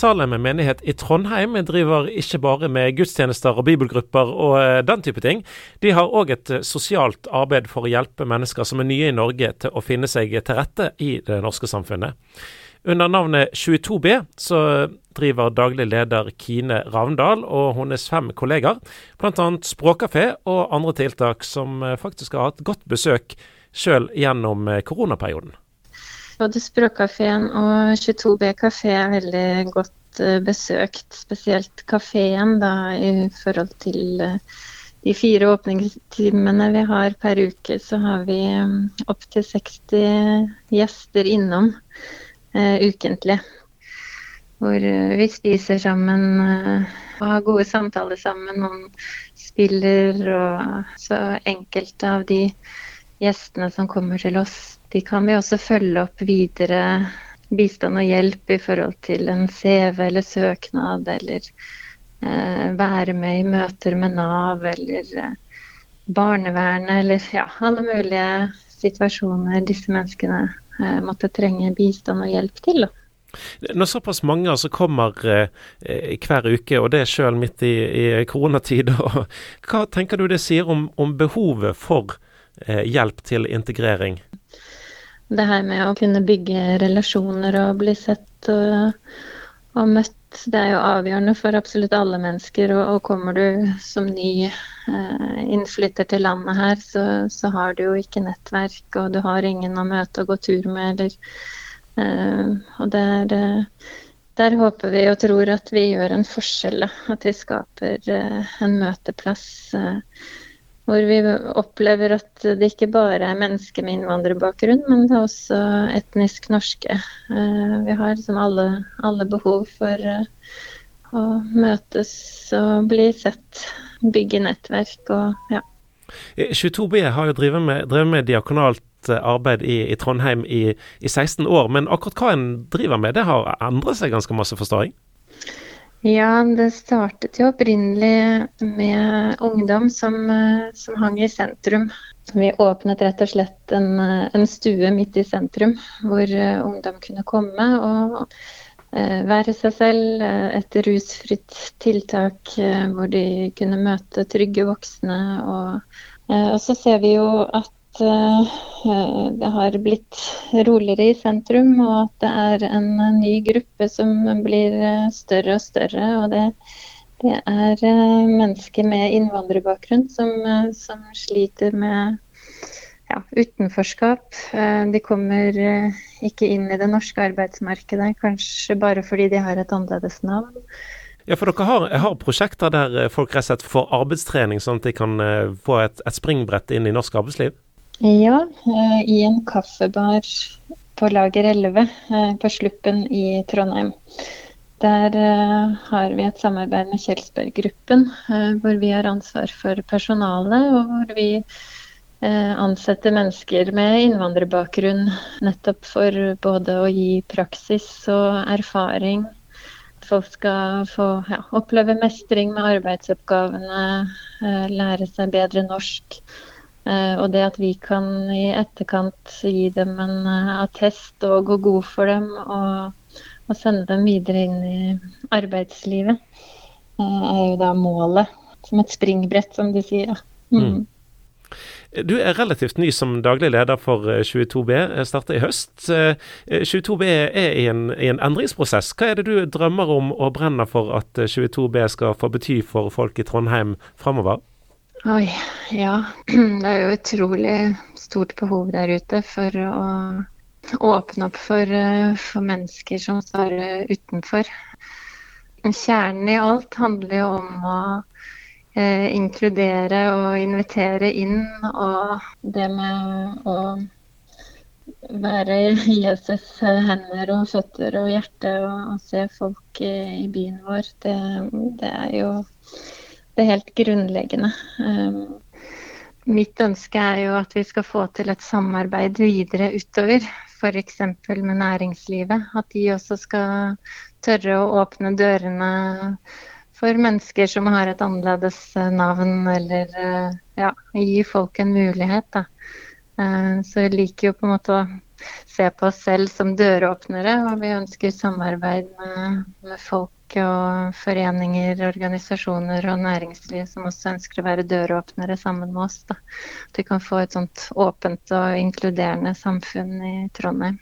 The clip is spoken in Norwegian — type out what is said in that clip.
Salem menighet i Trondheim driver ikke bare med gudstjenester og bibelgrupper og eh, den type ting. De har òg et eh, sosialt arbeid for å hjelpe mennesker som er nye i Norge til å finne seg til rette i det norske samfunnet. Under navnet 22B så driver daglig leder Kine Ravndal og hennes fem kollegaer bl.a. språkkafé og andre tiltak som eh, faktisk har hatt godt besøk sjøl gjennom koronaperioden. Både Språkkafeen og 22B kafé er veldig godt uh, besøkt. Spesielt kafeen da, i forhold til uh, de fire åpningstimene vi har per uke, så har vi um, opptil 60 gjester innom uh, ukentlig. Hvor vi spiser sammen og har gode samtaler sammen om spiller og så enkelte av de gjestene som kommer til oss, de kan vi også følge opp videre bistand og hjelp i forhold til en CV eller søknad, eller eh, være med i møter med Nav eller eh, barnevernet, eller ja, alle mulige situasjoner disse menneskene eh, måtte trenge bistand og hjelp til. Da. Når såpass mange altså kommer eh, hver uke, og det sjøl midt i, i koronatid, hva tenker du det sier om, om behovet for eh, hjelp til integrering? Det her med å kunne bygge relasjoner og bli sett og, og møtt, det er jo avgjørende for absolutt alle mennesker. Og, og kommer du som ny eh, innflytter til landet her, så, så, har du jo ikke nettverk, og du har ingen å møte og gå tur med, eller eh, Og der, eh, der håper vi og tror at vi gjør en forskjell. At vi skaper eh, en møteplass. Eh, hvor vi opplever at det ikke bare er mennesker med innvandrerbakgrunn, men det er også etnisk norske. Eh, vi har liksom alle, alle behov for eh, å møtes og bli sett, bygge nettverk og ja. 22B har jo drevet med, drevet med diakonalt eh, arbeid i, i Trondheim i, i, 16 år, men akkurat hva en driver med, det har endret seg ganske masse, forstår jeg? Ja, det startet jo opprinnelig med ungdom som, eh, som hang i sentrum. Vi åpnet rett og slett en, eh, en stue midt i sentrum, hvor uh, ungdom kunne komme og være seg selv. Et rusfritt tiltak hvor de kunne møte trygge voksne. Og, og så ser vi jo at Eh, det har blitt roligere i sentrum, og at det er en ny gruppe som blir eh, større og større. og det, det er eh, mennesker med innvandrerbakgrunn som, som sliter med ja, utenforskap. De kommer ikke inn i det norske arbeidsmarkedet, kanskje bare fordi de har et annerledes navn. Ja, for dere har, har prosjekter der folk rett og slett får arbeidstrening, sånn at de kan få et, et springbrett inn i norsk arbeidsliv? Ja, eh, i en kaffebar på Lager 11 eh, på Sluppen i Trondheim. Der eh, har vi et samarbeid med Kjelsberg-gruppen, hvor vi har ansvar for personalet, og hvor vi ansetter mennesker med innvandrerbakgrunn nettopp for både å gi praksis og erfaring. Folk skal få ja, oppleve mestring med arbeidsoppgavene, lære seg bedre norsk. Eh, og det at vi kan i etterkant gi dem en eh, attest og gå god for dem og, og sende dem videre inn i arbeidslivet, eh, er jo da målet. Som et springbrett, som de sier. Mm. Mm. Du er relativt ny som daglig leder for 22B, starta i høst. 22B er i en, i en, endringsprosess. Hva er det du drømmer om og brenner for at 22B skal få bety for folk i Trondheim framover? Oi, ja. Det er jo utrolig stort behov der ute for å åpne opp for, eh, for mennesker som står utenfor. Kjernen i alt handler jo om å eh, inkludere og invitere inn, og det med å være Jesus hender og føtter og hjerte og, og se folk i, i byen vår, det, det er jo det helt grunnleggende. Um, mitt ønske er jo at vi skal få til et samarbeid videre utover, f.eks. med næringslivet. At de også skal tørre å åpne dørene for mennesker som har et annerledes navn, eller ja, gi folk en mulighet. da. Så vi liker jo på en måte å se på oss selv som døråpnere, og vi ønsker samarbeid med, med folk og foreninger, organisasjoner og næringsliv som også ønsker å være døråpnere sammen med oss. Da. At vi kan få et sånt åpent og inkluderende samfunn i Trondheim.